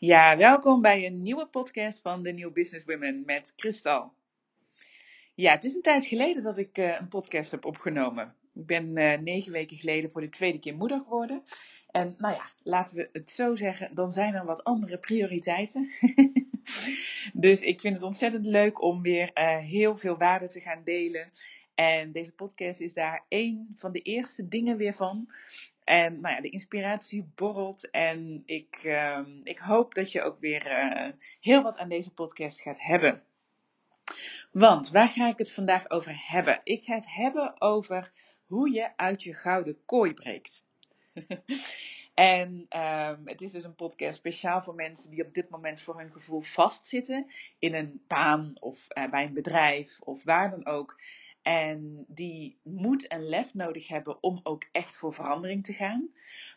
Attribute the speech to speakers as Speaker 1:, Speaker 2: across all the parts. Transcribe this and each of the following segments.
Speaker 1: Ja, welkom bij een nieuwe podcast van de New Business Women met Kristal. Ja, het is een tijd geleden dat ik uh, een podcast heb opgenomen. Ik ben uh, negen weken geleden voor de tweede keer moeder geworden. En nou ja, laten we het zo zeggen, dan zijn er wat andere prioriteiten. dus ik vind het ontzettend leuk om weer uh, heel veel waarde te gaan delen. En deze podcast is daar één van de eerste dingen weer van. En nou ja, de inspiratie borrelt. En ik, uh, ik hoop dat je ook weer uh, heel wat aan deze podcast gaat hebben. Want waar ga ik het vandaag over hebben? Ik ga het hebben over hoe je uit je gouden kooi breekt. en um, het is dus een podcast speciaal voor mensen die op dit moment voor hun gevoel vastzitten in een baan of uh, bij een bedrijf of waar dan ook. En die moed en lef nodig hebben om ook echt voor verandering te gaan.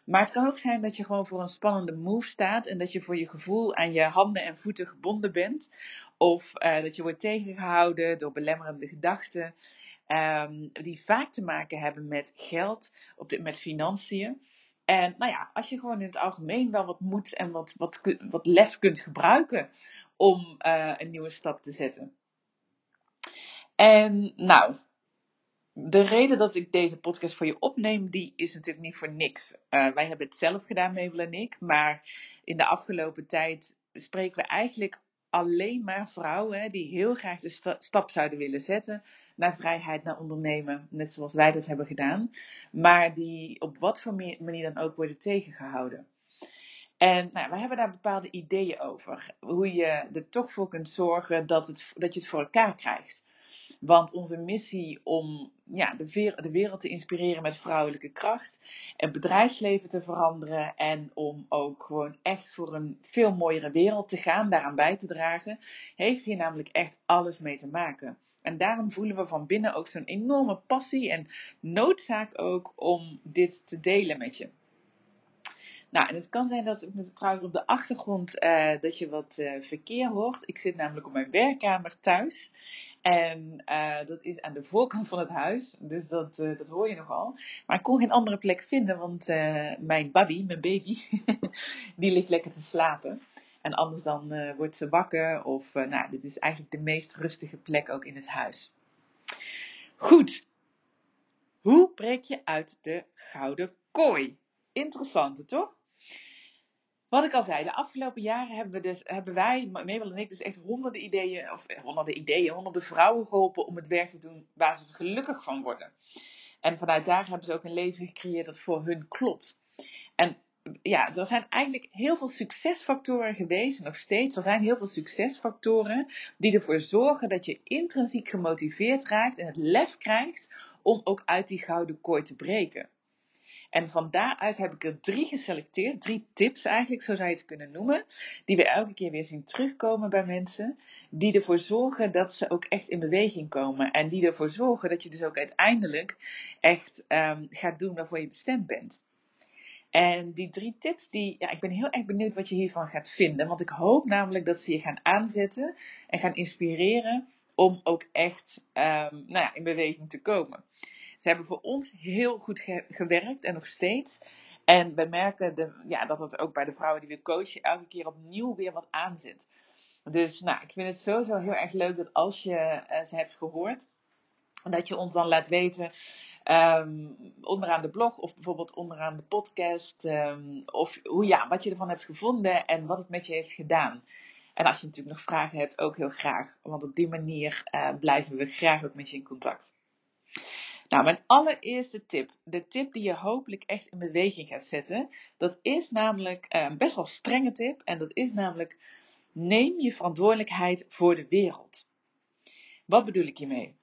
Speaker 1: Maar het kan ook zijn dat je gewoon voor een spannende move staat en dat je voor je gevoel aan je handen en voeten gebonden bent. Of uh, dat je wordt tegengehouden door belemmerende gedachten. Um, die vaak te maken hebben met geld, op met financiën. En nou ja, als je gewoon in het algemeen wel wat moed en wat, wat, lef kunt gebruiken om uh, een nieuwe stap te zetten. En nou, de reden dat ik deze podcast voor je opneem, die is natuurlijk niet voor niks. Uh, wij hebben het zelf gedaan, Mabel en ik. Maar in de afgelopen tijd spreken we eigenlijk alleen maar vrouwen die heel graag de sta stap zouden willen zetten naar vrijheid, naar ondernemen. Net zoals wij dat hebben gedaan. Maar die op wat voor manier dan ook worden tegengehouden. En nou, we hebben daar bepaalde ideeën over. Hoe je er toch voor kunt zorgen dat, het, dat je het voor elkaar krijgt. Want onze missie om ja, de, wereld te inspireren met vrouwelijke kracht, het bedrijfsleven te veranderen en om ook gewoon echt voor een veel mooiere wereld te gaan, daaraan bij te dragen, heeft hier namelijk echt alles mee te maken. En daarom voelen we van binnen ook zo'n enorme passie en noodzaak ook om dit te delen met je. Nou, en het kan zijn dat trouwens op de achtergrond uh, dat je wat uh, verkeer hoort. Ik zit namelijk op mijn werkkamer thuis. En uh, dat is aan de voorkant van het huis, dus dat, uh, dat hoor je nogal. Maar ik kon geen andere plek vinden, want uh, mijn buddy, mijn baby, die ligt lekker te slapen. En anders dan wordt ze wakker of, nou, dit is eigenlijk de meest rustige plek ook in het huis. Goed, hoe breek je uit de gouden kooi? Interessant, toch? Wat ik al zei, de afgelopen jaren hebben, we dus, hebben wij, Mabel en ik, dus echt honderden ideeën, of honderden ideeën, honderden vrouwen geholpen om het werk te doen waar ze gelukkig van worden. En vanuit daar hebben ze ook een leven gecreëerd dat voor hun klopt. En ja, er zijn eigenlijk heel veel succesfactoren geweest, nog steeds. Er zijn heel veel succesfactoren die ervoor zorgen dat je intrinsiek gemotiveerd raakt en het lef krijgt om ook uit die gouden kooi te breken. En van daaruit heb ik er drie geselecteerd, drie tips eigenlijk, zo zou je het kunnen noemen, die we elke keer weer zien terugkomen bij mensen, die ervoor zorgen dat ze ook echt in beweging komen en die ervoor zorgen dat je dus ook uiteindelijk echt um, gaat doen waarvoor je bestemd bent. En die drie tips, die, ja, ik ben heel erg benieuwd wat je hiervan gaat vinden, want ik hoop namelijk dat ze je gaan aanzetten en gaan inspireren om ook echt um, nou ja, in beweging te komen. Ze hebben voor ons heel goed ge gewerkt en nog steeds. En we merken de, ja, dat het ook bij de vrouwen die we coachen elke keer opnieuw weer wat aanzet. Dus nou, ik vind het sowieso heel erg leuk dat als je uh, ze hebt gehoord, dat je ons dan laat weten um, onderaan de blog of bijvoorbeeld onderaan de podcast. Um, of hoe, ja, wat je ervan hebt gevonden en wat het met je heeft gedaan. En als je natuurlijk nog vragen hebt, ook heel graag. Want op die manier uh, blijven we graag ook met je in contact. Nou, mijn allereerste tip, de tip die je hopelijk echt in beweging gaat zetten, dat is namelijk een uh, best wel strenge tip. En dat is namelijk, neem je verantwoordelijkheid voor de wereld. Wat bedoel ik hiermee?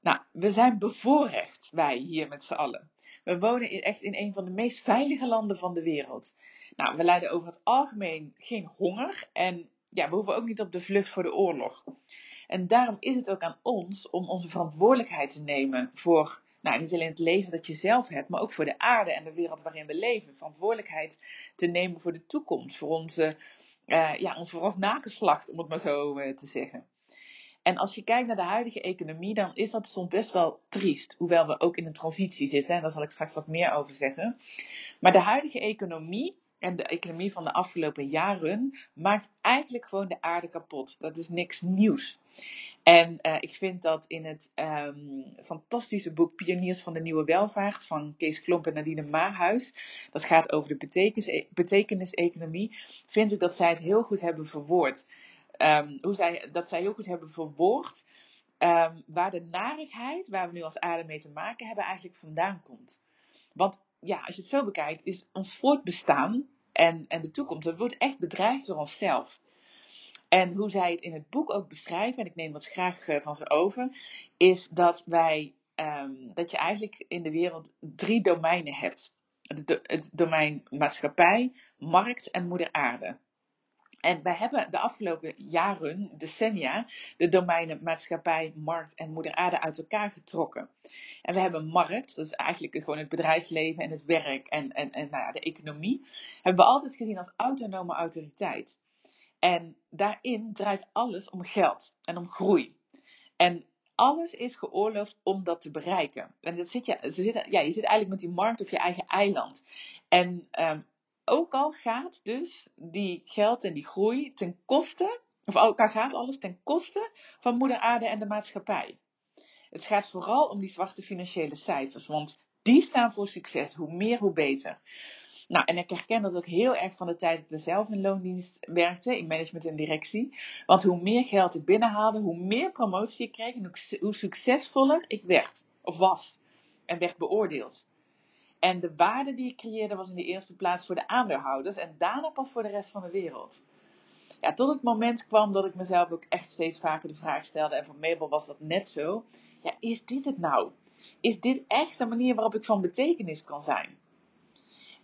Speaker 1: Nou, we zijn bevoorrecht, wij hier met z'n allen. We wonen echt in een van de meest veilige landen van de wereld. Nou, we lijden over het algemeen geen honger en ja, we hoeven ook niet op de vlucht voor de oorlog. En daarom is het ook aan ons om onze verantwoordelijkheid te nemen voor nou, niet alleen het leven dat je zelf hebt, maar ook voor de aarde en de wereld waarin we leven. Verantwoordelijkheid te nemen voor de toekomst, voor onze, uh, ja, ons, voor ons nageslacht, om het maar zo uh, te zeggen. En als je kijkt naar de huidige economie, dan is dat soms best wel triest. Hoewel we ook in een transitie zitten, en daar zal ik straks wat meer over zeggen. Maar de huidige economie en de economie van de afgelopen jaren maakt eigenlijk gewoon de aarde kapot. Dat is niks nieuws. En uh, ik vind dat in het um, fantastische boek Pioniers van de Nieuwe Welvaart van Kees Klomp en Nadine Maarhuis, dat gaat over de betekenis, betekenis-economie, vind ik dat zij het heel goed hebben verwoord. Um, hoe zij, dat zij heel goed hebben verwoord um, waar de narigheid, waar we nu als aarde mee te maken hebben, eigenlijk vandaan komt. Want ja, als je het zo bekijkt, is ons voortbestaan en, en de toekomst, dat wordt echt bedreigd door onszelf. En hoe zij het in het boek ook beschrijven, en ik neem dat graag eh, van ze over, is dat wij, um, dat je eigenlijk in de wereld drie domeinen hebt. Het, het domein maatschappij, markt en moeder aarde. En wij hebben de afgelopen jaren, decennia, de domeinen maatschappij, markt en moeder aarde uit elkaar getrokken. En we hebben markt, dat is eigenlijk gewoon het bedrijfsleven en het werk en, en, en nou ja, de economie, hebben we altijd gezien als autonome autoriteit. En daarin draait alles om geld en om groei. En alles is geoorloofd om dat te bereiken. En dat zit je, zit, ja, je zit eigenlijk met die markt op je eigen eiland. En um, ook al gaat dus die geld en die groei ten koste, of ook al gaat alles ten koste van moeder aarde en de maatschappij. Het gaat vooral om die zwarte financiële cijfers, want die staan voor succes. Hoe meer, hoe beter. Nou, en ik herken dat ook heel erg van de tijd dat we zelf in loondienst werkten, in management en directie. Want hoe meer geld ik binnenhaalde, hoe meer promotie ik kreeg en hoe succesvoller ik werd, of was, en werd beoordeeld. En de waarde die ik creëerde was in de eerste plaats voor de aandeelhouders en daarna pas voor de rest van de wereld. Ja, tot het moment kwam dat ik mezelf ook echt steeds vaker de vraag stelde, en voor Mabel was dat net zo. Ja, is dit het nou? Is dit echt een manier waarop ik van betekenis kan zijn?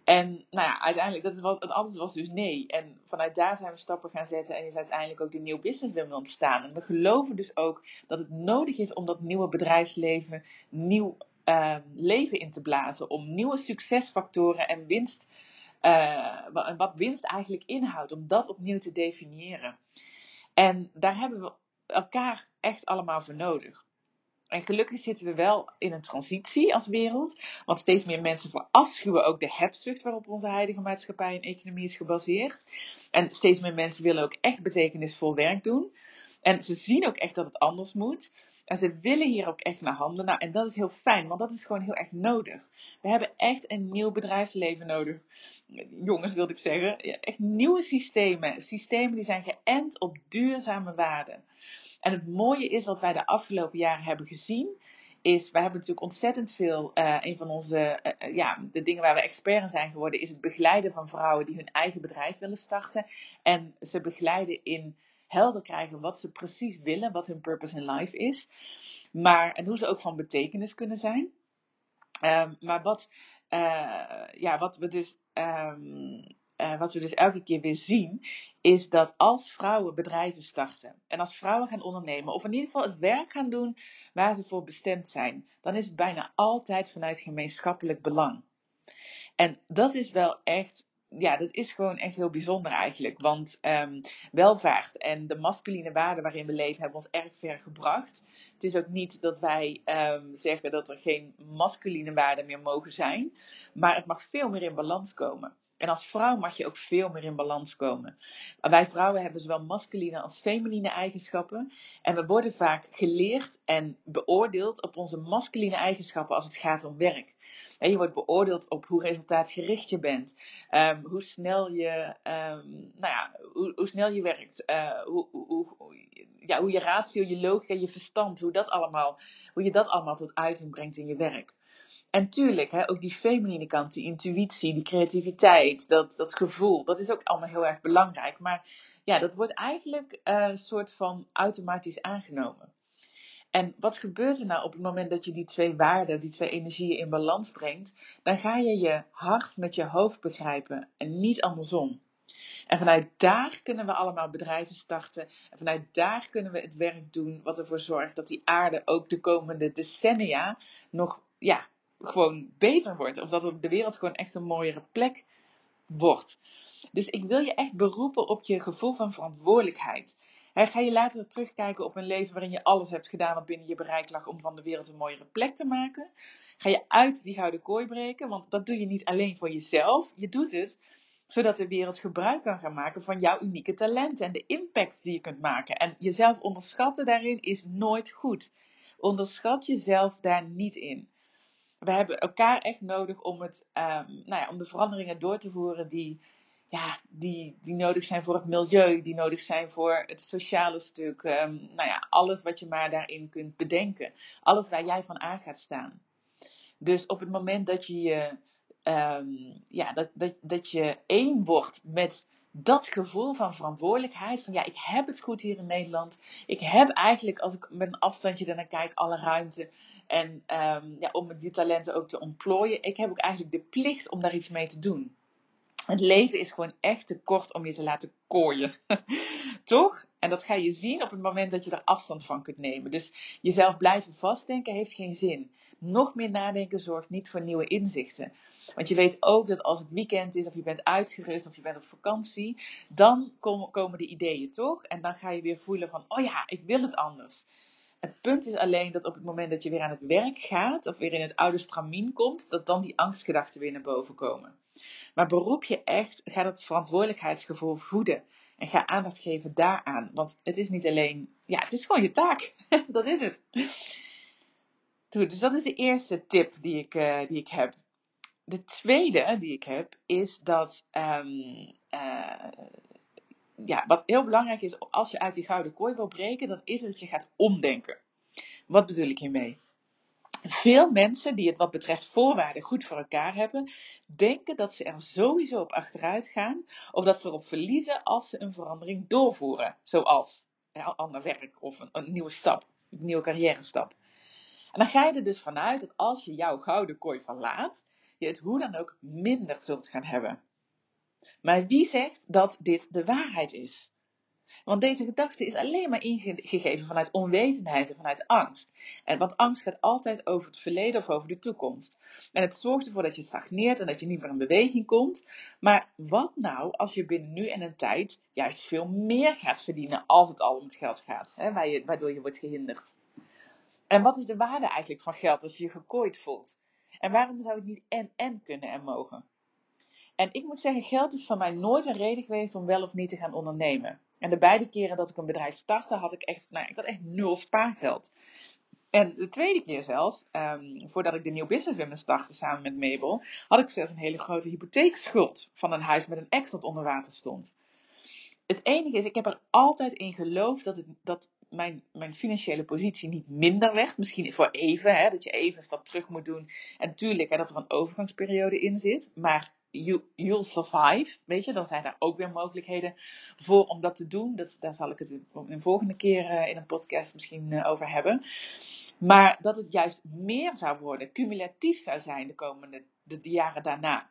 Speaker 1: En nou ja, uiteindelijk, dat was, het antwoord was dus nee. En vanuit daar zijn we stappen gaan zetten en is uiteindelijk ook die nieuwe business willen ontstaan. En we geloven dus ook dat het nodig is om dat nieuwe bedrijfsleven nieuw uh, leven in te blazen. Om nieuwe succesfactoren en winst, uh, wat winst eigenlijk inhoudt, om dat opnieuw te definiëren. En daar hebben we elkaar echt allemaal voor nodig. En gelukkig zitten we wel in een transitie als wereld. Want steeds meer mensen verafschuwen ook de hebzucht waarop onze huidige maatschappij en economie is gebaseerd. En steeds meer mensen willen ook echt betekenisvol werk doen. En ze zien ook echt dat het anders moet. En ze willen hier ook echt naar handelen. Nou, en dat is heel fijn, want dat is gewoon heel erg nodig. We hebben echt een nieuw bedrijfsleven nodig. Jongens, wilde ik zeggen. Echt nieuwe systemen. Systemen die zijn geënt op duurzame waarden. En het mooie is wat wij de afgelopen jaren hebben gezien. Is, wij hebben natuurlijk ontzettend veel. Uh, een van onze. Uh, ja, de dingen waar we expert in zijn geworden. Is het begeleiden van vrouwen die hun eigen bedrijf willen starten. En ze begeleiden in helder krijgen wat ze precies willen, wat hun purpose in life is. Maar, en hoe ze ook van betekenis kunnen zijn. Um, maar wat, uh, ja, wat, we dus, um, uh, wat we dus elke keer weer zien, is dat als vrouwen bedrijven starten en als vrouwen gaan ondernemen, of in ieder geval het werk gaan doen waar ze voor bestemd zijn, dan is het bijna altijd vanuit gemeenschappelijk belang. En dat is wel echt ja, dat is gewoon echt heel bijzonder eigenlijk. Want um, welvaart en de masculine waarden waarin we leven hebben ons erg ver gebracht. Het is ook niet dat wij um, zeggen dat er geen masculine waarden meer mogen zijn. Maar het mag veel meer in balans komen. En als vrouw mag je ook veel meer in balans komen. Wij vrouwen hebben zowel masculine als feminine eigenschappen. En we worden vaak geleerd en beoordeeld op onze masculine eigenschappen als het gaat om werk je wordt beoordeeld op hoe resultaatgericht je bent. Um, hoe snel je, um, nou ja, hoe, hoe, snel je werkt. Uh, hoe, hoe, ja, hoe je ratio, je logica, je verstand, hoe, dat allemaal, hoe je dat allemaal tot uiting brengt in je werk. En tuurlijk, hè, ook die feminine kant, die intuïtie, die creativiteit, dat, dat gevoel, dat is ook allemaal heel erg belangrijk. Maar ja, dat wordt eigenlijk een soort van automatisch aangenomen. En wat gebeurt er nou op het moment dat je die twee waarden, die twee energieën in balans brengt? Dan ga je je hart met je hoofd begrijpen en niet andersom. En vanuit daar kunnen we allemaal bedrijven starten. En vanuit daar kunnen we het werk doen wat ervoor zorgt dat die aarde ook de komende decennia nog ja, gewoon beter wordt. Of dat de wereld gewoon echt een mooiere plek wordt. Dus ik wil je echt beroepen op je gevoel van verantwoordelijkheid. Ga je later terugkijken op een leven waarin je alles hebt gedaan wat binnen je bereik lag om van de wereld een mooiere plek te maken? Ga je uit die gouden kooi breken? Want dat doe je niet alleen voor jezelf. Je doet het Zodat de wereld gebruik kan gaan maken van jouw unieke talenten en de impact die je kunt maken. En jezelf onderschatten daarin is nooit goed. Onderschat jezelf daar niet in. We hebben elkaar echt nodig om, het, um, nou ja, om de veranderingen door te voeren die, ja, die, die nodig zijn voor het milieu, die nodig zijn voor het sociale stuk. Um, nou ja, alles wat je maar daarin kunt bedenken. Alles waar jij van aan gaat staan. Dus op het moment dat je um, ja, dat, dat, dat je één wordt met dat gevoel van verantwoordelijkheid. Van ja, ik heb het goed hier in Nederland. Ik heb eigenlijk, als ik met een afstandje ernaar kijk, alle ruimte. En um, ja, om die talenten ook te ontplooien. Ik heb ook eigenlijk de plicht om daar iets mee te doen. Het leven is gewoon echt te kort om je te laten kooien. Toch? En dat ga je zien op het moment dat je er afstand van kunt nemen. Dus jezelf blijven vastdenken heeft geen zin. Nog meer nadenken zorgt niet voor nieuwe inzichten. Want je weet ook dat als het weekend is, of je bent uitgerust, of je bent op vakantie, dan komen de ideeën toch? En dan ga je weer voelen van, oh ja, ik wil het anders. Het punt is alleen dat op het moment dat je weer aan het werk gaat, of weer in het oude stramien komt, dat dan die angstgedachten weer naar boven komen. Maar beroep je echt, ga dat verantwoordelijkheidsgevoel voeden. En ga aandacht geven daaraan. Want het is niet alleen, ja, het is gewoon je taak. dat is het. Dus dat is de eerste tip die ik, uh, die ik heb. De tweede die ik heb is dat, um, uh, ja, wat heel belangrijk is als je uit die gouden kooi wil breken, dan is het dat je gaat omdenken. Wat bedoel ik hiermee? Veel mensen die het wat betreft voorwaarden goed voor elkaar hebben, denken dat ze er sowieso op achteruit gaan of dat ze erop verliezen als ze een verandering doorvoeren, zoals een ander werk of een, een nieuwe stap, een nieuwe carrière stap. En dan ga je er dus vanuit dat als je jouw gouden kooi verlaat, je het hoe dan ook minder zult gaan hebben. Maar wie zegt dat dit de waarheid is? Want deze gedachte is alleen maar ingegeven vanuit onwetendheid en vanuit angst. En, want angst gaat altijd over het verleden of over de toekomst. En het zorgt ervoor dat je stagneert en dat je niet meer in beweging komt. Maar wat nou als je binnen nu en een tijd juist veel meer gaat verdienen als het al om het geld gaat, hè, waardoor je wordt gehinderd? En wat is de waarde eigenlijk van geld als je je gekooid voelt? En waarom zou het niet en-en kunnen en mogen? En ik moet zeggen, geld is voor mij nooit een reden geweest om wel of niet te gaan ondernemen. En de beide keren dat ik een bedrijf startte, had ik echt, nou, ik had echt nul spaargeld. En de tweede keer zelfs, um, voordat ik de nieuw business women startte samen met Mabel, had ik zelfs een hele grote hypotheekschuld van een huis met een ex dat onder water stond. Het enige is, ik heb er altijd in geloofd dat, het, dat mijn, mijn financiële positie niet minder werd. Misschien voor even, hè, dat je even een stap terug moet doen. En tuurlijk, dat er een overgangsperiode in zit. Maar you, you'll survive, weet je. Dan zijn er ook weer mogelijkheden voor om dat te doen. Dat, daar zal ik het een volgende keer uh, in een podcast misschien uh, over hebben. Maar dat het juist meer zou worden, cumulatief zou zijn de komende de, de jaren daarna.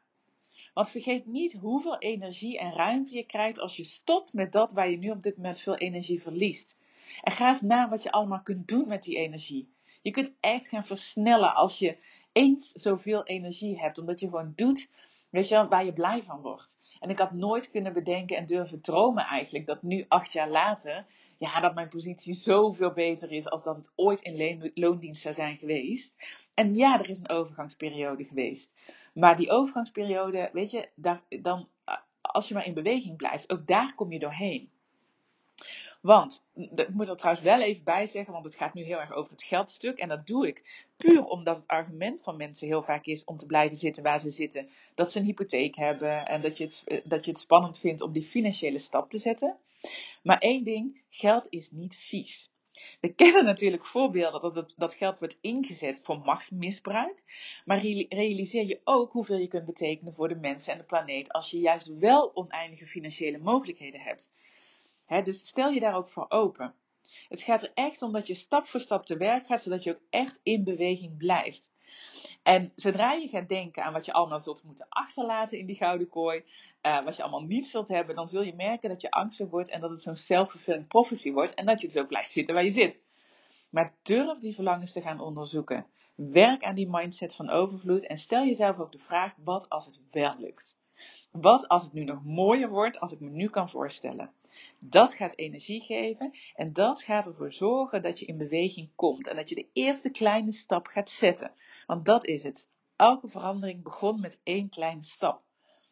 Speaker 1: Want vergeet niet hoeveel energie en ruimte je krijgt als je stopt met dat waar je nu op dit moment veel energie verliest. En ga eens na wat je allemaal kunt doen met die energie. Je kunt echt gaan versnellen als je eens zoveel energie hebt, omdat je gewoon doet weet je, waar je blij van wordt. En ik had nooit kunnen bedenken en durven dromen eigenlijk dat nu acht jaar later, ja, dat mijn positie zoveel beter is als dat het ooit in loondienst zou zijn geweest. En ja, er is een overgangsperiode geweest. Maar die overgangsperiode, weet je, daar, dan, als je maar in beweging blijft, ook daar kom je doorheen. Want, ik moet er trouwens wel even bij zeggen, want het gaat nu heel erg over het geldstuk. En dat doe ik puur omdat het argument van mensen heel vaak is om te blijven zitten waar ze zitten. Dat ze een hypotheek hebben en dat je het, eh, dat je het spannend vindt om die financiële stap te zetten. Maar één ding, geld is niet vies. We kennen natuurlijk voorbeelden dat dat geld wordt ingezet voor machtsmisbruik. Maar realiseer je ook hoeveel je kunt betekenen voor de mensen en de planeet als je juist wel oneindige financiële mogelijkheden hebt dus stel je daar ook voor open. Het gaat er echt om dat je stap voor stap te werk gaat, zodat je ook echt in beweging blijft. En zodra je gaat denken aan wat je allemaal zult moeten achterlaten in die gouden kooi, uh, wat je allemaal niet zult hebben, dan zul je merken dat je angstig wordt en dat het zo'n self-fulfilling prophecy wordt en dat je dus ook blijft zitten waar je zit. Maar durf die verlangens te gaan onderzoeken. Werk aan die mindset van overvloed en stel jezelf ook de vraag: wat als het wel lukt? Wat als het nu nog mooier wordt als ik me nu kan voorstellen? Dat gaat energie geven en dat gaat ervoor zorgen dat je in beweging komt en dat je de eerste kleine stap gaat zetten. Want dat is het. Elke verandering begon met één kleine stap.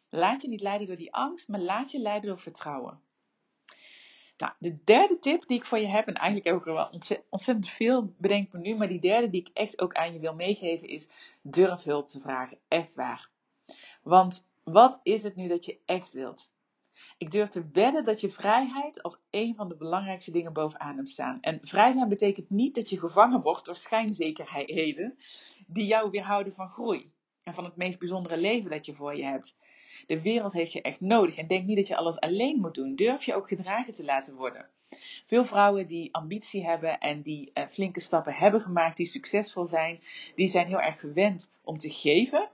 Speaker 1: Laat je niet leiden door die angst, maar laat je leiden door vertrouwen. Nou, de derde tip die ik voor je heb, en eigenlijk heb ik er wel ontzettend veel, bedenk me nu, maar die derde die ik echt ook aan je wil meegeven is: durf hulp te vragen. Echt waar. Want wat is het nu dat je echt wilt? Ik durf te wedden dat je vrijheid als een van de belangrijkste dingen bovenaan hebt staan. En vrij zijn betekent niet dat je gevangen wordt door schijnzekerheden die jou weerhouden van groei. En van het meest bijzondere leven dat je voor je hebt. De wereld heeft je echt nodig. En denk niet dat je alles alleen moet doen. Durf je ook gedragen te laten worden. Veel vrouwen die ambitie hebben en die uh, flinke stappen hebben gemaakt, die succesvol zijn, die zijn heel erg gewend om te geven.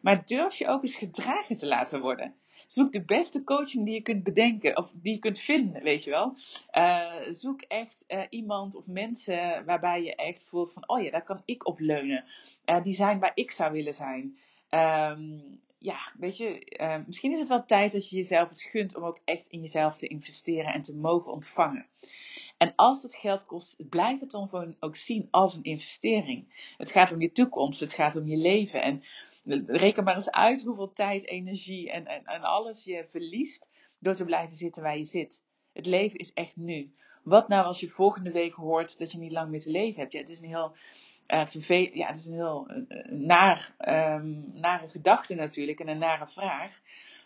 Speaker 1: Maar durf je ook eens gedragen te laten worden. Zoek de beste coaching die je kunt bedenken, of die je kunt vinden, weet je wel. Uh, zoek echt uh, iemand of mensen waarbij je echt voelt van, oh ja, daar kan ik op leunen. Uh, die zijn waar ik zou willen zijn. Um, ja, weet je, misschien is het wel tijd dat je jezelf het gunt om ook echt in jezelf te investeren en te mogen ontvangen. En als het geld kost, blijf het dan gewoon ook zien als een investering. Het gaat om je toekomst, het gaat om je leven. En reken maar eens uit hoeveel tijd, energie en, en, en alles je verliest door te blijven zitten waar je zit. Het leven is echt nu. Wat nou als je volgende week hoort dat je niet lang meer te leven hebt? Ja, het is een heel, uh, ja, het is een heel uh, naar, um, nare gedachte natuurlijk en een nare vraag.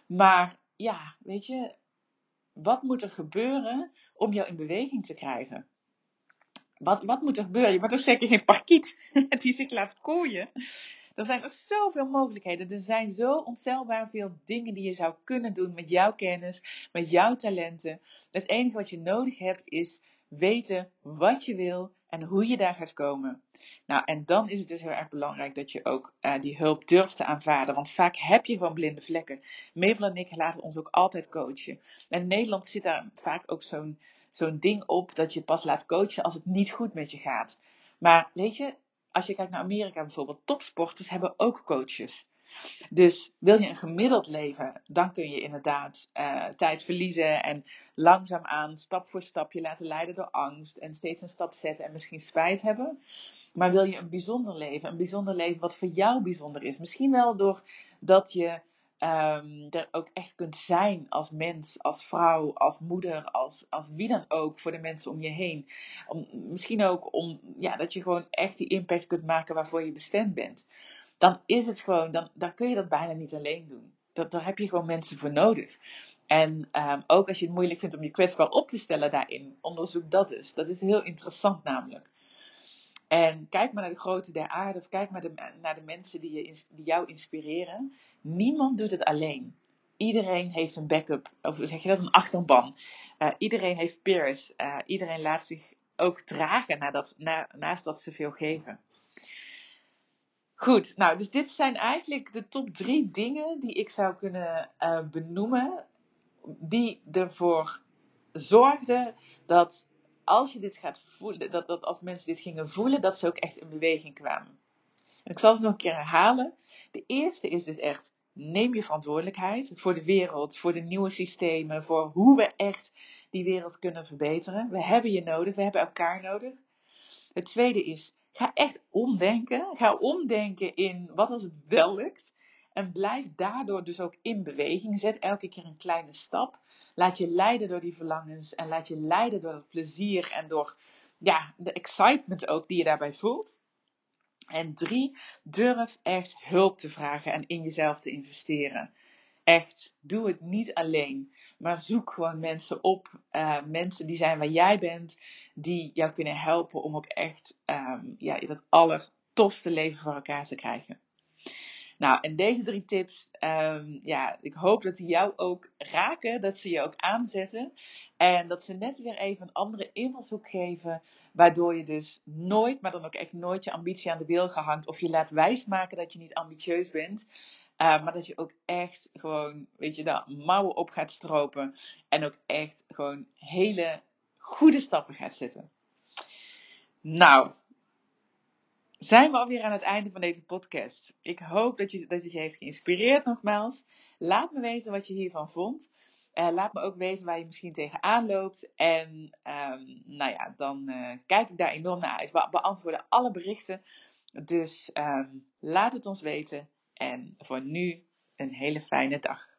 Speaker 1: Maar ja, weet je, wat moet er gebeuren om jou in beweging te krijgen? Wat, wat moet er gebeuren? Je wordt toch zeker geen parkiet die zich laat kooien? Er zijn nog zoveel mogelijkheden. Er zijn zo ontelbaar veel dingen die je zou kunnen doen met jouw kennis, met jouw talenten. Het enige wat je nodig hebt is weten wat je wil en hoe je daar gaat komen. Nou, en dan is het dus heel erg belangrijk dat je ook uh, die hulp durft te aanvaarden. Want vaak heb je gewoon blinde vlekken. Mabel en ik laten ons ook altijd coachen. En in Nederland zit daar vaak ook zo'n zo'n ding op dat je pas laat coachen als het niet goed met je gaat. Maar weet je, als je kijkt naar Amerika bijvoorbeeld, topsporters hebben ook coaches. Dus wil je een gemiddeld leven, dan kun je inderdaad uh, tijd verliezen en langzaamaan, stap voor stap, je laten leiden door angst en steeds een stap zetten en misschien spijt hebben. Maar wil je een bijzonder leven, een bijzonder leven wat voor jou bijzonder is, misschien wel doordat je um, er ook echt kunt zijn als mens, als vrouw, als moeder, als, als wie dan ook voor de mensen om je heen. Om, misschien ook om ja, dat je gewoon echt die impact kunt maken waarvoor je bestemd bent. Dan is het gewoon, dan, dan kun je dat bijna niet alleen doen. Dat, daar heb je gewoon mensen voor nodig. En um, ook als je het moeilijk vindt om je kwetsbaar op te stellen daarin, onderzoek dat eens. Dat is heel interessant namelijk. En kijk maar naar de grootte der aarde, of kijk maar de, naar de mensen die, je, die jou inspireren. Niemand doet het alleen. Iedereen heeft een backup, of zeg je dat, een achterban. Uh, iedereen heeft peers. Uh, iedereen laat zich ook dragen naast dat ze veel geven. Goed, nou, dus dit zijn eigenlijk de top drie dingen die ik zou kunnen uh, benoemen, die ervoor zorgden dat als je dit gaat voelen, dat, dat als mensen dit gingen voelen, dat ze ook echt in beweging kwamen. En ik zal ze nog een keer herhalen. De eerste is dus echt, neem je verantwoordelijkheid voor de wereld, voor de nieuwe systemen, voor hoe we echt die wereld kunnen verbeteren. We hebben je nodig, we hebben elkaar nodig. Het tweede is, ga echt omdenken. Ga omdenken in wat als het wel lukt. En blijf daardoor dus ook in beweging. Zet elke keer een kleine stap. Laat je leiden door die verlangens en laat je leiden door het plezier en door ja, de excitement ook die je daarbij voelt. En drie, durf echt hulp te vragen en in jezelf te investeren. Echt, doe het niet alleen, maar zoek gewoon mensen op, uh, mensen die zijn waar jij bent, die jou kunnen helpen om ook echt um, ja, dat allertofste leven voor elkaar te krijgen. Nou, en deze drie tips, um, ja, ik hoop dat die jou ook raken, dat ze je ook aanzetten. En dat ze net weer even een andere invalshoek geven, waardoor je dus nooit, maar dan ook echt nooit je ambitie aan de wil gehangt. Of je laat wijsmaken dat je niet ambitieus bent. Uh, maar dat je ook echt gewoon, weet je, de mouwen op gaat stropen. En ook echt gewoon hele goede stappen gaat zetten. Nou, zijn we alweer aan het einde van deze podcast. Ik hoop dat, je, dat het je heeft geïnspireerd nogmaals. Laat me weten wat je hiervan vond. Uh, laat me ook weten waar je misschien tegenaan loopt. En um, nou ja, dan uh, kijk ik daar enorm naar uit. We beantwoorden alle berichten. Dus um, laat het ons weten. En voor nu een hele fijne dag.